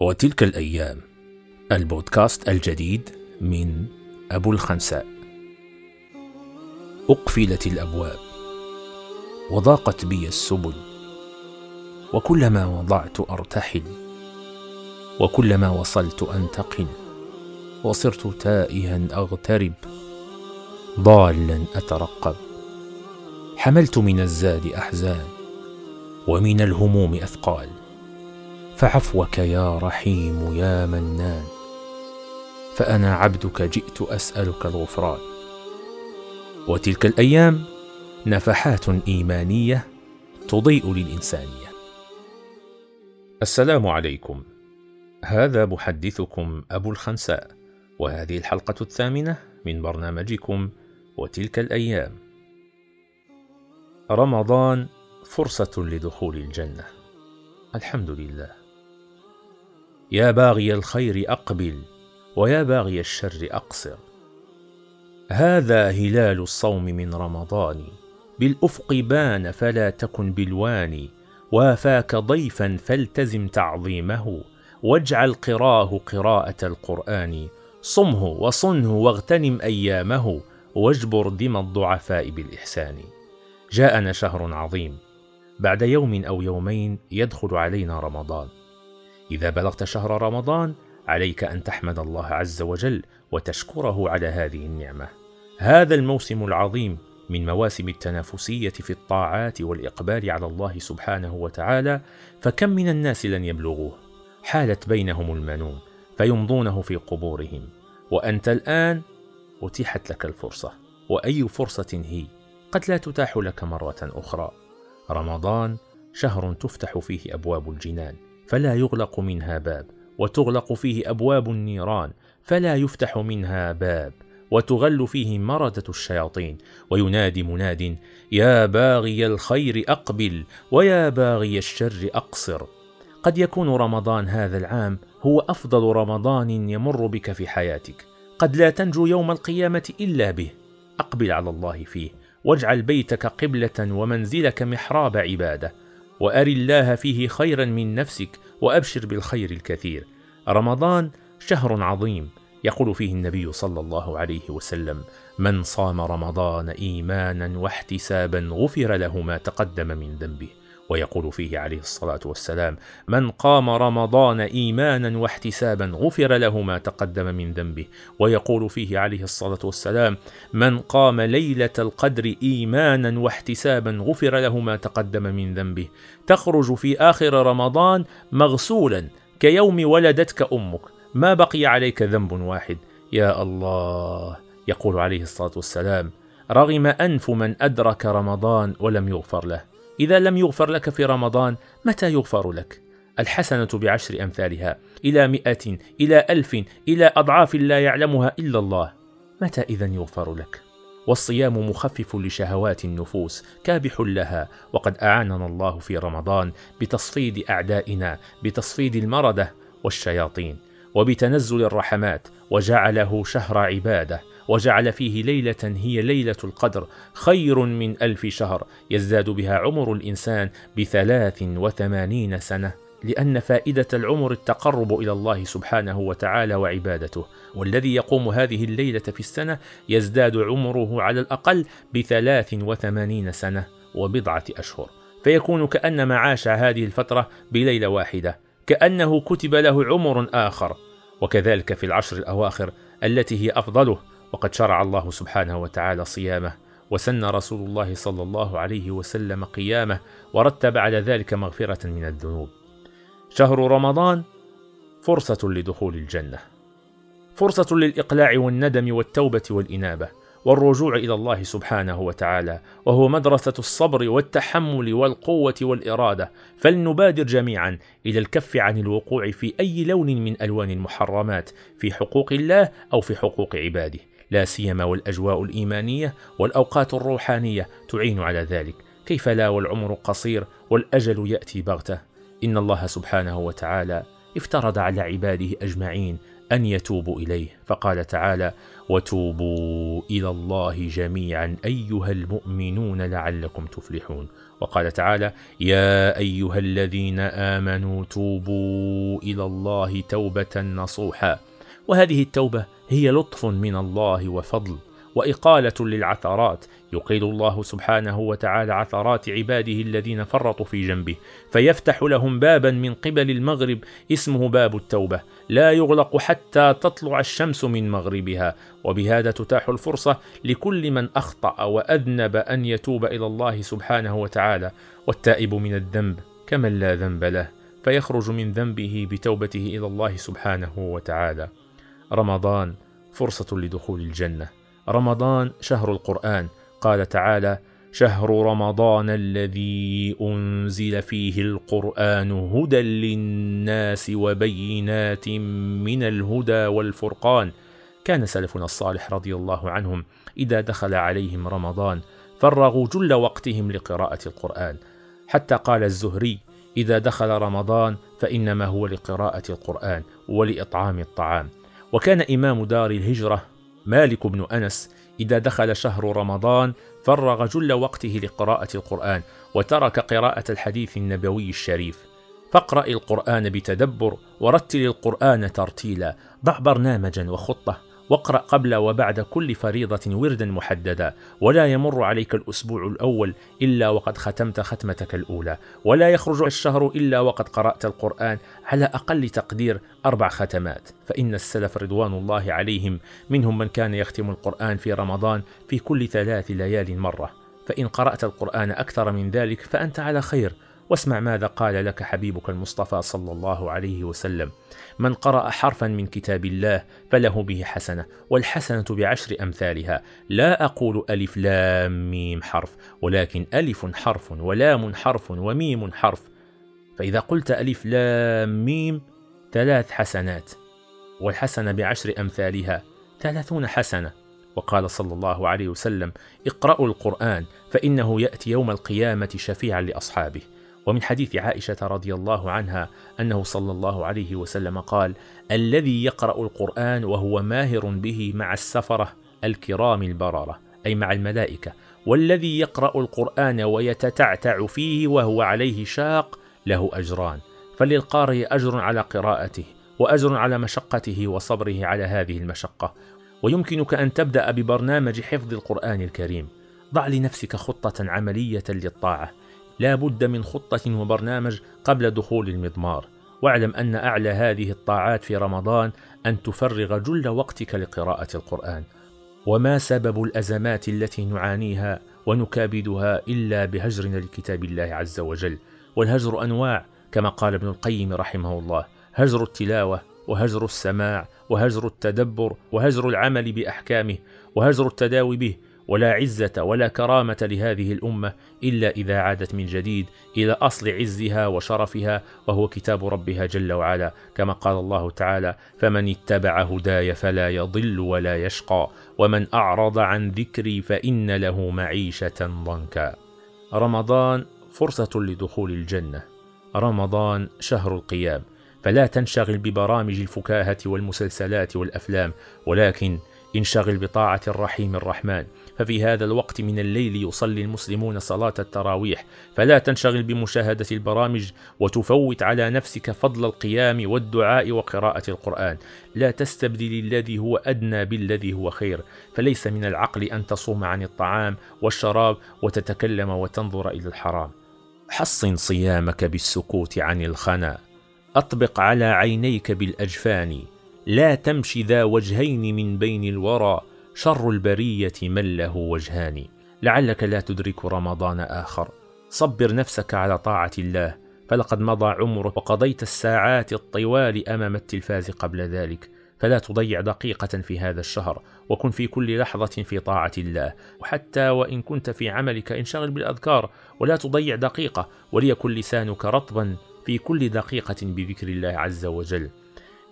وتلك الأيام البودكاست الجديد من أبو الخنساء. أقفلت الأبواب وضاقت بي السبل وكلما وضعت أرتحل وكلما وصلت أنتقل وصرت تائها أغترب ضالا أترقب. حملت من الزاد أحزان ومن الهموم أثقال. فعفوك يا رحيم يا منان فأنا عبدك جئت أسألك الغفران. وتلك الأيام نفحات إيمانية تضيء للإنسانية. السلام عليكم. هذا محدثكم أبو الخنساء وهذه الحلقة الثامنة من برنامجكم وتلك الأيام. رمضان فرصة لدخول الجنة. الحمد لله. يا باغي الخير أقبل ويا باغي الشر أقصر. هذا هلال الصوم من رمضان بالأفق بان فلا تكن بالواني وافاك ضيفا فالتزم تعظيمه واجعل قراه قراءة القرآن. صمه وصنه واغتنم أيامه واجبر دم الضعفاء بالإحسان. جاءنا شهر عظيم بعد يوم أو يومين يدخل علينا رمضان. إذا بلغت شهر رمضان عليك أن تحمد الله عز وجل وتشكره على هذه النعمة. هذا الموسم العظيم من مواسم التنافسية في الطاعات والإقبال على الله سبحانه وتعالى فكم من الناس لن يبلغوه؟ حالت بينهم المنون فيمضونه في قبورهم. وأنت الآن أتيحت لك الفرصة. وأي فرصة هي؟ قد لا تتاح لك مرة أخرى. رمضان شهر تفتح فيه أبواب الجنان. فلا يغلق منها باب وتغلق فيه أبواب النيران فلا يفتح منها باب وتغل فيه مرده الشياطين. وينادي مناد يا باغي الخير أقبل ويا باغي الشر أقصر. قد يكون رمضان هذا العام هو أفضل رمضان يمر بك في حياتك. قد لا تنجو يوم القيامة إلا به. أقبل على الله فيه واجعل بيتك قبلة ومنزلك محراب عبادة. وأر الله فيه خيرا من نفسك وأبشر بالخير الكثير. رمضان شهر عظيم يقول فيه النبي صلى الله عليه وسلم من صام رمضان ايمانا واحتسابا غفر له ما تقدم من ذنبه ويقول فيه عليه الصلاة والسلام من قام رمضان إيمانا واحتسابا غفر له ما تقدم من ذنبه. ويقول فيه عليه الصلاة والسلام من قام ليلة القدر إيمانا واحتسابا غفر له ما تقدم من ذنبه. تخرج في آخر رمضان مغسولا كيوم ولدتك أمك ما بقي عليك ذنب واحد. يا الله يقول عليه الصلاة والسلام رغم أنف من أدرك رمضان ولم يغفر له. إذا لم يغفر لك في رمضان متى يغفر لك؟ الحسنة بعشر أمثالها إلى مئة إلى ألف إلى أضعاف لا يعلمها إلا الله متى إذا يغفر لك؟ والصيام مخفف لشهوات النفوس كابح لها وقد أعاننا الله في رمضان بتصفيد أعدائنا بتصفيد المردة والشياطين وبتنزل الرحمات وجعله شهر عبادة وجعل فيه ليلة هي ليلة القدر خير من ألف شهر. يزداد بها عمر الإنسان بثلاث وثمانين سنة لأن فائدة العمر التقرب إلى الله سبحانه وتعالى وعبادته. والذي يقوم هذه الليلة في السنة يزداد عمره على الأقل بثلاث وثمانين سنة وبضعة أشهر. فيكون كأنما عاش هذه الفترة بليلة واحدة كأنه كتب له عمر آخر. وكذلك في العشر الأواخر التي هي أفضله وقد شرع الله سبحانه وتعالى صيامه وسن رسول الله صلى الله عليه وسلم قيامه ورتب على ذلك مغفرة من الذنوب. شهر رمضان فرصة لدخول الجنة. فرصة للإقلاع والندم والتوبة والإنابة والرجوع إلى الله سبحانه وتعالى وهو مدرسة الصبر والتحمل والقوة والإرادة. فلنبادر جميعا إلى الكف عن الوقوع في أي لون من ألوان المحرمات في حقوق الله أو في حقوق عباده. لا سيما والأجواء الإيمانية والأوقات الروحانية تعين على ذلك. كيف لا والعمر قصير والأجل يأتي بغتة؟ إن الله سبحانه وتعالى افترض على عباده أجمعين أن يتوبوا إليه. فقال تعالى وتوبوا إلى الله جميعا أيها المؤمنون لعلكم تفلحون وقال تعالى يا أيها الذين آمنوا توبوا إلى الله توبة نصوحا وهذه التوبة هي لطف من الله وفضل وإقالة للعثرات. يقيل الله سبحانه وتعالى عثرات عباده الذين فرطوا في جنبه فيفتح لهم بابا من قبل المغرب اسمه باب التوبة. لا يغلق حتى تطلع الشمس من مغربها. وبهذا تتاح الفرصة لكل من أخطأ وأذنب أن يتوب إلى الله سبحانه وتعالى. والتائب من الذنب كمن لا ذنب له فيخرج من ذنبه بتوبته إلى الله سبحانه وتعالى. رمضان فرصة لدخول الجنة. رمضان شهر القرآن. قال تعالى شهر رمضان الذي أنزل فيه القرآن هدى للناس وبينات من الهدى والفرقان. كان سلفنا الصالح رضي الله عنهم إذا دخل عليهم رمضان فرغوا جل وقتهم لقراءة القرآن. حتى قال الزهري إذا دخل رمضان فإنما هو لقراءة القرآن ولإطعام الطعام. وكان إمام دار الهجرة مالك بن أنس إذا دخل شهر رمضان فرغ جل وقته لقراءة القرآن وترك قراءة الحديث النبوي الشريف. فاقرأ القرآن بتدبر ورتل القرآن ترتيلا ضع برنامجا وخطة. واقرأ قبل وبعد كل فريضة وردا محددا ولا يمر عليك الأسبوع الأول إلا وقد ختمت ختمتك الأولى. ولا يخرج الشهر إلا وقد قرأت القرآن على أقل تقدير أربع ختمات. فإن السلف رضوان الله عليهم منهم من كان يختم القرآن في رمضان في كل ثلاث ليال مرة. فإن قرأت القرآن أكثر من ذلك فأنت على خير. واسمع ماذا قال لك حبيبك المصطفى صلى الله عليه وسلم. من قرأ حرفا من كتاب الله فله به حسنة والحسنة بعشر أمثالها. لا أقول ألف لام ميم حرف ولكن ألف حرف ولام حرف وميم حرف. فإذا قلت ألف لام ميم ثلاث حسنات والحسنة بعشر أمثالها ثلاثون حسنة. وقال صلى الله عليه وسلم اقرأوا القرآن فإنه يأتي يوم القيامة شفيعا لأصحابه. ومن حديث عائشة رضي الله عنها أنه صلى الله عليه وسلم قال: الذي يقرأ القرآن وهو ماهر به مع السفرة الكرام البررة، أي مع الملائكة، والذي يقرأ القرآن ويتتعتع فيه وهو عليه شاق له أجران، فللقارئ أجر على قراءته، وأجر على مشقته وصبره على هذه المشقة، ويمكنك أن تبدأ ببرنامج حفظ القرآن الكريم. ضع لنفسك خطة عملية للطاعة، لا بد من خطة وبرنامج قبل دخول المضمار. واعلم أن أعلى هذه الطاعات في رمضان أن تفرغ جل وقتك لقراءة القرآن. وما سبب الأزمات التي نعانيها ونكابدها إلا بهجرنا لكتاب الله عز وجل. والهجر أنواع كما قال ابن القيم رحمه الله. هجر التلاوة وهجر السماع وهجر التدبر وهجر العمل بأحكامه وهجر التداوي به ولا عزة ولا كرامة لهذه الأمة إلا إذا عادت من جديد إلى أصل عزها وشرفها وهو كتاب ربها جل وعلا. كما قال الله تعالى فمن اتبع هداي فلا يضل ولا يشقى ومن أعرض عن ذكري فإن له معيشة ضنكا. رمضان فرصة لدخول الجنة. رمضان شهر القيام. فلا تنشغل ببرامج الفكاهة والمسلسلات والأفلام ولكن انشغل بطاعة الرحيم الرحمن. ففي هذا الوقت من الليل يصلي المسلمون صلاة التراويح. فلا تنشغل بمشاهدة البرامج وتفوت على نفسك فضل القيام والدعاء وقراءة القرآن. لا تستبدل الذي هو أدنى بالذي هو خير. فليس من العقل أن تصوم عن الطعام والشراب وتتكلم وتنظر إلى الحرام. حصن صيامك بالسكوت عن الخنا. أطبق على عينيك بالأجفان. لا تمش ذا وجهين من بين الورى شر البرية من له وجهان. لعلك لا تدرك رمضان آخر. صبر نفسك على طاعة الله فلقد مضى عمرك وقضيت الساعات الطوال أمام التلفاز قبل ذلك. فلا تضيع دقيقة في هذا الشهر وكن في كل لحظة في طاعة الله. وحتى وإن كنت في عملك انشغل بالأذكار ولا تضيع دقيقة وليكن لسانك رطبا في كل دقيقة بذكر الله عز وجل.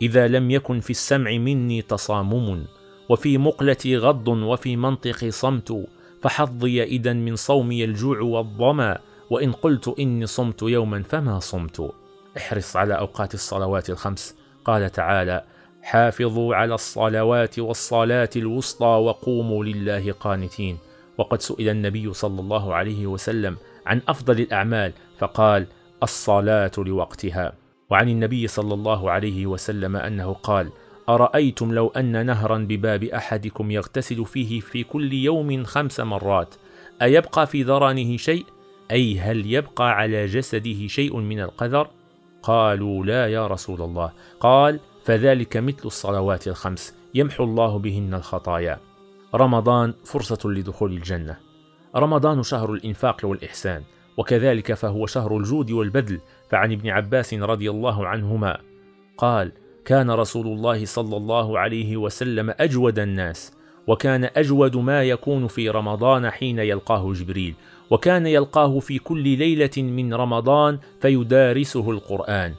إذا لم يكن في السمع مني تصامم وفي مقلتي غض وفي منطقي صمت فحظي إذا من صومي الجوع والظما وإن قلت إني صمت يوما فما صمت. احرص على أوقات الصلوات الخمس. قال تعالى حافظوا على الصلوات والصلاة الوسطى وقوموا لله قانتين. وقد سئل النبي صلى الله عليه وسلم عن أفضل الأعمال فقال الصلاة لوقتها. وعن النبي صلى الله عليه وسلم أنه قال أرأيتم لو أن نهرا بباب أحدكم يغتسل فيه في كل يوم خمس مرات أيبقى في ذرانه شيء؟ أي هل يبقى على جسده شيء من القذر؟ قالوا لا يا رسول الله قال فذلك مثل الصلوات الخمس يمحو الله بهن الخطايا رمضان فرصة لدخول الجنة رمضان شهر الإنفاق والإحسان وكذلك فهو شهر الجود والبذل فعن ابن عباس رضي الله عنهما قال كان رسول الله صلى الله عليه وسلم أجود الناس وكان أجود ما يكون في رمضان حين يلقاه جبريل وكان يلقاه في كل ليلة من رمضان فيدارسه القرآن.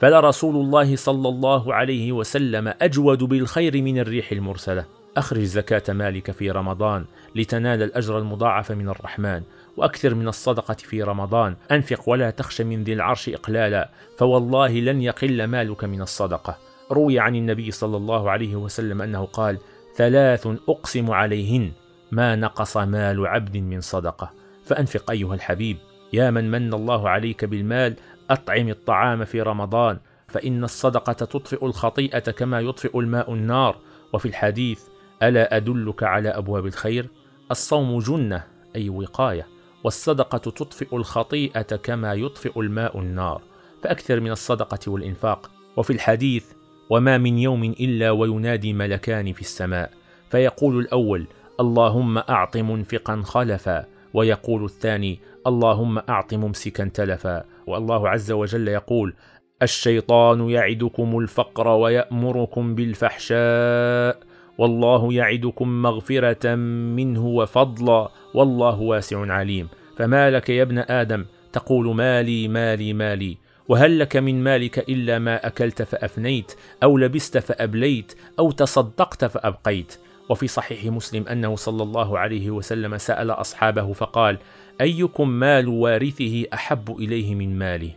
فلرسول الله صلى الله عليه وسلم أجود بالخير من الريح المرسلة. أخرج زكاة مالك في رمضان لتنال الأجر المضاعف من الرحمن وأكثر من الصدقة في رمضان. أنفق ولا تخش من ذي العرش إقلالا فوالله لن يقل مالك من الصدقة. روي عن النبي صلى الله عليه وسلم أنه قال ثلاث أقسم عليهن ما نقص مال عبد من صدقة. فأنفق أيها الحبيب يا من من الله عليك بالمال أطعم الطعام في رمضان فإن الصدقة تطفئ الخطيئة كما يطفئ الماء النار. وفي الحديث ألا أدلك على أبواب الخير؟ الصوم جنة أي وقاية والصدقة تطفئ الخطيئة كما يطفئ الماء النار. فأكثر من الصدقة والإنفاق. وفي الحديث وما من يوم إلا وينادي ملكان في السماء. فيقول الأول اللهم أعط منفقا خلفا. ويقول الثاني اللهم أعط ممسكا تلفا. والله عز وجل يقول الشيطان يعدكم الفقر ويأمركم بالفحشاء. والله يعدكم مغفرة منه وفضلا والله واسع عليم. فما لك يا ابن آدم؟ تقول مالي مالي مالي. وهل لك من مالك إلا ما أكلت فأفنيت أو لبست فأبليت أو تصدقت فأبقيت. وفي صحيح مسلم أنه صلى الله عليه وسلم سأل أصحابه فقال أيكم مال وارثه أحب إليه من ماله؟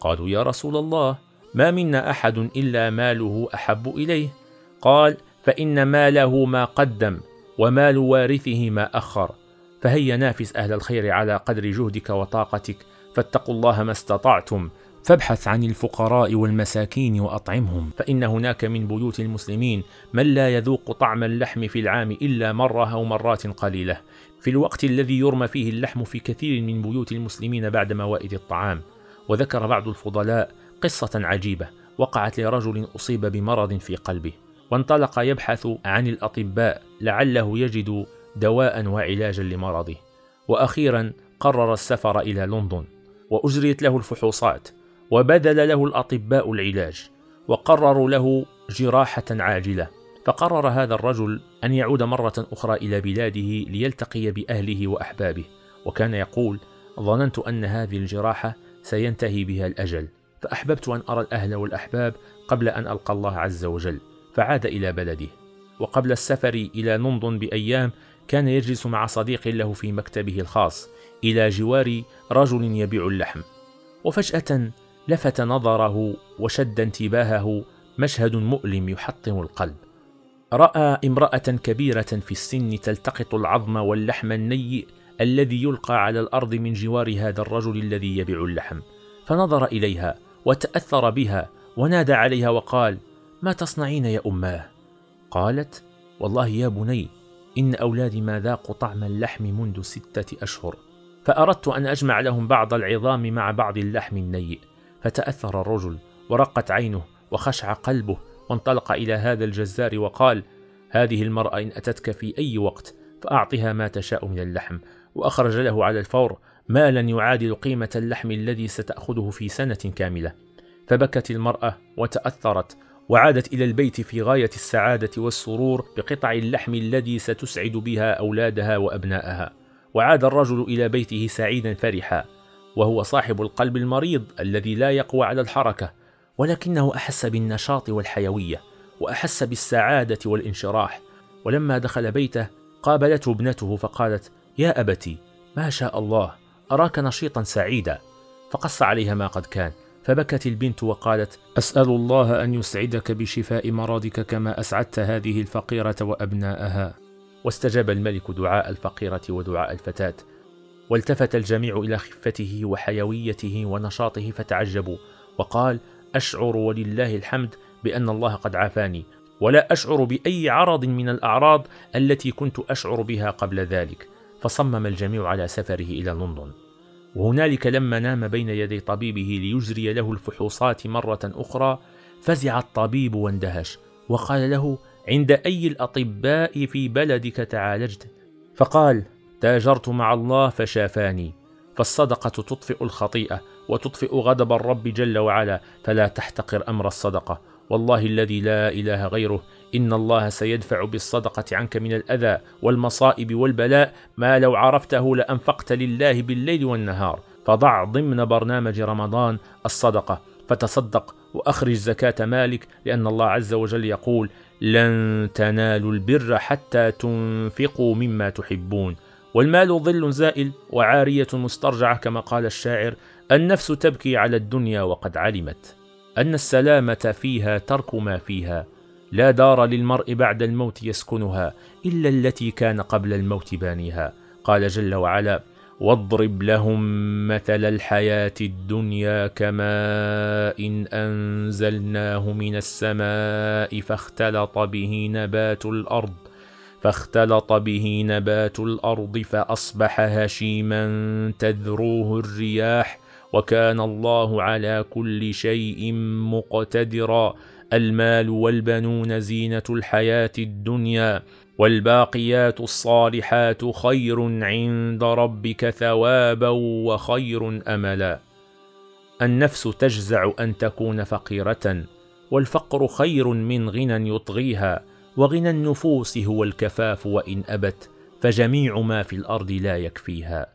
قالوا يا رسول الله ما منا أحد إلا ماله أحب إليه. قال فإن ماله ما قدم ومال وارثه ما أخر. فهيا نافس أهل الخير على قدر جهدك وطاقتك فاتقوا الله ما استطعتم. فابحث عن الفقراء والمساكين وأطعمهم. فإن هناك من بيوت المسلمين من لا يذوق طعم اللحم في العام إلا مرة أو مرات قليلة. في الوقت الذي يرمى فيه اللحم في كثير من بيوت المسلمين بعد موائد الطعام. وذكر بعض الفضلاء قصة عجيبة وقعت لرجل أصيب بمرض في قلبه. وانطلق يبحث عن الأطباء لعله يجد دواء وعلاجا لمرضه. وأخيرا قرر السفر إلى لندن وأجريت له الفحوصات وبذل له الأطباء العلاج وقرروا له جراحة عاجلة. فقرر هذا الرجل أن يعود مرة أخرى إلى بلاده ليلتقي بأهله وأحبابه. وكان يقول ظننت أن هذه الجراحة سينتهي بها الأجل فأحببت أن أرى الأهل والأحباب قبل أن ألقى الله عز وجل. فعاد إلى بلده. وقبل السفر إلى لندن بأيام كان يجلس مع صديق له في مكتبه الخاص إلى جوار رجل يبيع اللحم. وفجأة لفت نظره وشد انتباهه مشهد مؤلم يحطم القلب. رأى امرأة كبيرة في السن تلتقط العظم واللحم النيء الذي يلقى على الأرض من جوار هذا الرجل الذي يبيع اللحم. فنظر إليها وتأثر بها ونادى عليها وقال ما تصنعين يا أماه؟ قالت والله يا بني إن أولادي ما ذاقوا طعم اللحم منذ ستة أشهر فأردت أن أجمع لهم بعض العظام مع بعض اللحم النيء فتأثر الرجل ورقت عينه وخشع قلبه وانطلق إلى هذا الجزار وقال هذه المرأة إن أتتك في أي وقت فأعطها ما تشاء من اللحم. وأخرج له على الفور مالا يعادل قيمة اللحم الذي ستأخذه في سنة كاملة. فبكت المرأة وتأثرت وعادت إلى البيت في غاية السعادة والسرور بقطع اللحم الذي ستسعد بها أولادها وأبناءها. وعاد الرجل إلى بيته سعيدا فرحا وهو صاحب القلب المريض الذي لا يقوى على الحركة ولكنه أحس بالنشاط والحيوية وأحس بالسعادة والانشراح. ولما دخل بيته قابلته ابنته فقالت يا أبتي ما شاء الله أراك نشيطا سعيدا. فقص عليها ما قد كان. فبكت البنت وقالت أسأل الله أن يسعدك بشفاء مرضك كما أسعدت هذه الفقيرة وأبناءها. واستجاب الملك دعاء الفقيرة ودعاء الفتاة. والتفت الجميع إلى خفته وحيويته ونشاطه فتعجبوا وقال أشعر ولله الحمد بأن الله قد عافاني ولا أشعر بأي عرض من الأعراض التي كنت أشعر بها قبل ذلك. فصمم الجميع على سفره إلى لندن. وهنالك لما نام بين يدي طبيبه ليجري له الفحوصات مرة أخرى فزع الطبيب واندهش وقال له عند أي الأطباء في بلدك تعالجت؟ فقال تاجرت مع الله فشافاني فالصدقة تطفئ الخطيئة وتطفئ غضب الرب جل وعلا فلا تحتقر أمر الصدقة والله الذي لا إله غيره ان الله سيدفع بالصدقه عنك من الاذى والمصائب والبلاء ما لو عرفته لانفقت لله بالليل والنهار فضع ضمن برنامج رمضان الصدقه فتصدق واخرج زكاه مالك لأن الله عز وجل يقول لن تنالوا البر حتى تنفقوا مما تحبون والمال ظل زائل وعاريه مسترجعه كما قال الشاعر النفس تبكي على الدنيا وقد علمت ان السلامه فيها ترك ما فيها لا دار للمرء بعد الموت يسكنها إلا التي كان قبل الموت بانيها. قال جل وعلا واضرب لهم مثل الحياة الدنيا كماء إن أنزلناه من السماء فاختلط به نبات الأرض فاختلط به نبات الأرض فأصبح هشيما تذروه الرياح وكان الله على كل شيء مقتدرا. المال والبنون زينه الحياة الدنيا والباقيات الصالحات خير عند ربك ثوابا وخير املا. النفس تجزع ان تكون فقيره والفقر خير من غنى يطغيها وغنى النفوس هو الكفاف وان ابت فجميع ما في الأرض لا يكفيها.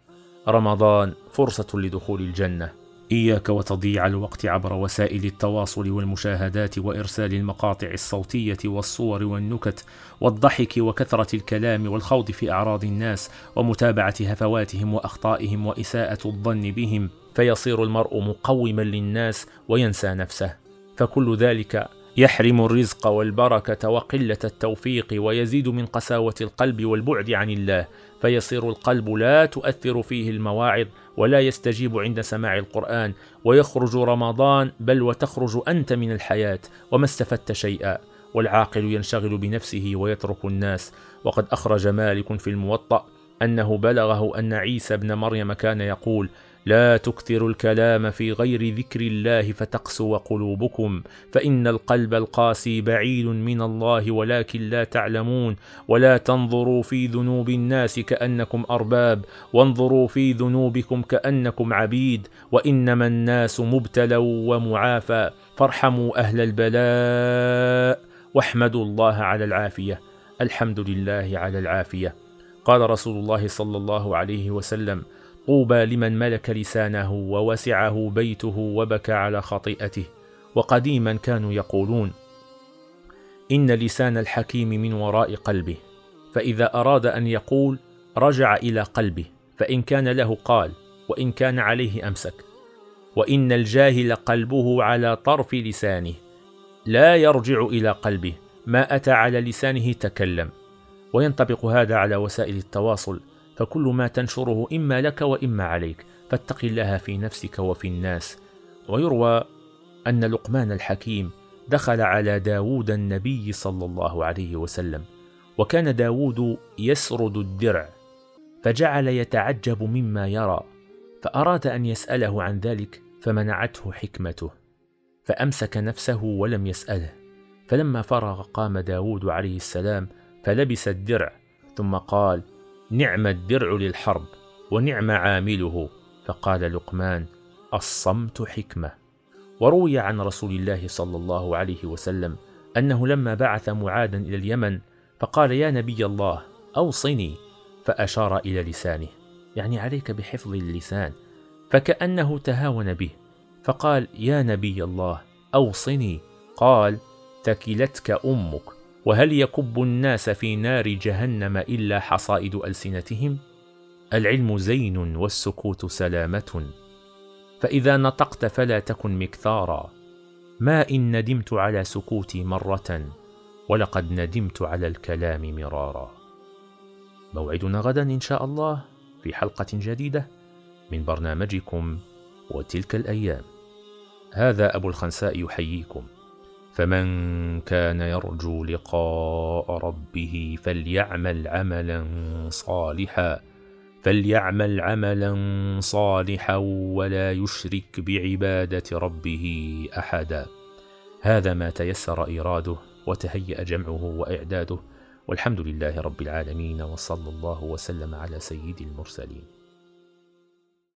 رمضان فرصة لدخول الجنة. إياك وتضييع الوقت عبر وسائل التواصل والمشاهدات وإرسال المقاطع الصوتية والصور والنكت والضحك وكثرة الكلام والخوض في أعراض الناس ومتابعة هفواتهم وأخطائهم وإساءة الظن بهم فيصير المرء مقوما للناس وينسى نفسه. فكل ذلك يحرم الرزق والبركة وقلة التوفيق ويزيد من قساوة القلب والبعد عن الله فيصير القلب لا تؤثر فيه المواعظ ولا يستجيب عند سماع القرآن ويخرج رمضان بل وتخرج أنت من الحياة وما استفدت شيئا والعاقل ينشغل بنفسه ويترك الناس. وقد أخرج مالك في الموطأ أنه بلغه أن عيسى ابن مريم كان يقول لا تكثروا الكلام في غير ذكر الله فتقسو قلوبكم فإن القلب القاسي بعيد من الله ولكن لا تعلمون ولا تنظروا في ذنوب الناس كأنكم أرباب وانظروا في ذنوبكم كأنكم عبيد وإنما الناس مبتلوا ومعافى فارحموا أهل البلاء واحمدوا الله على العافية الحمد لله على العافية. قال رسول الله صلى الله عليه وسلم طوبى لمن ملك لسانه ووسعه بيته وبكى على خطيئته وقديما كانوا يقولون إن لسان الحكيم من وراء قلبه فإذا أراد أن يقول رجع إلى قلبه فإن كان له قال وإن كان عليه أمسك وإن الجاهل قلبه على طرف لسانه لا يرجع إلى قلبه ما أتى على لسانه تكلم وينطبق هذا على وسائل التواصل فكل ما تنشره إما لك وإما عليك فاتق الله في نفسك وفي الناس. ويروى أن لقمان الحكيم دخل على داود النبي صلى الله عليه وسلم وكان داود يسرد الدرع فجعل يتعجب مما يرى فأراد أن يسأله عن ذلك فمنعته حكمته فأمسك نفسه ولم يسأله. فلما فرغ قام داود عليه السلام فلبس الدرع ثم قال نعم الدرع للحرب ونعم عامله. فقال لقمان الصمت حكمة. وروي عن رسول الله صلى الله عليه وسلم أنه لما بعث معادا إلى اليمن فقال يا نبي الله أوصني. فأشار إلى لسانه. يعني عليك بحفظ اللسان. فكأنه تهاون به. فقال يا نبي الله أوصني. قال ثكلتك أمك. وهل يكب الناس في نار جهنم إلا حصائد ألسنتهم؟ العلم زين والسكوت سلامة. فإذا نطقت فلا تكن مكثارا. ما إن ندمت على سكوتي مرة ولقد ندمت على الكلام مرارا. موعدنا غدا إن شاء الله في حلقة جديدة من برنامجكم وتلك الأيام. هذا أبو الخنساء يحييكم. فمن كان يرجو لقاء ربه فليعمل عملا صالحا فليعمل عملا صالحا ولا يشرك بعبادة ربه أحدا. هذا ما تيسر إيراده وتهيأ جمعه وإعداده والحمد لله رب العالمين وصلى الله وسلم على سيد المرسلين.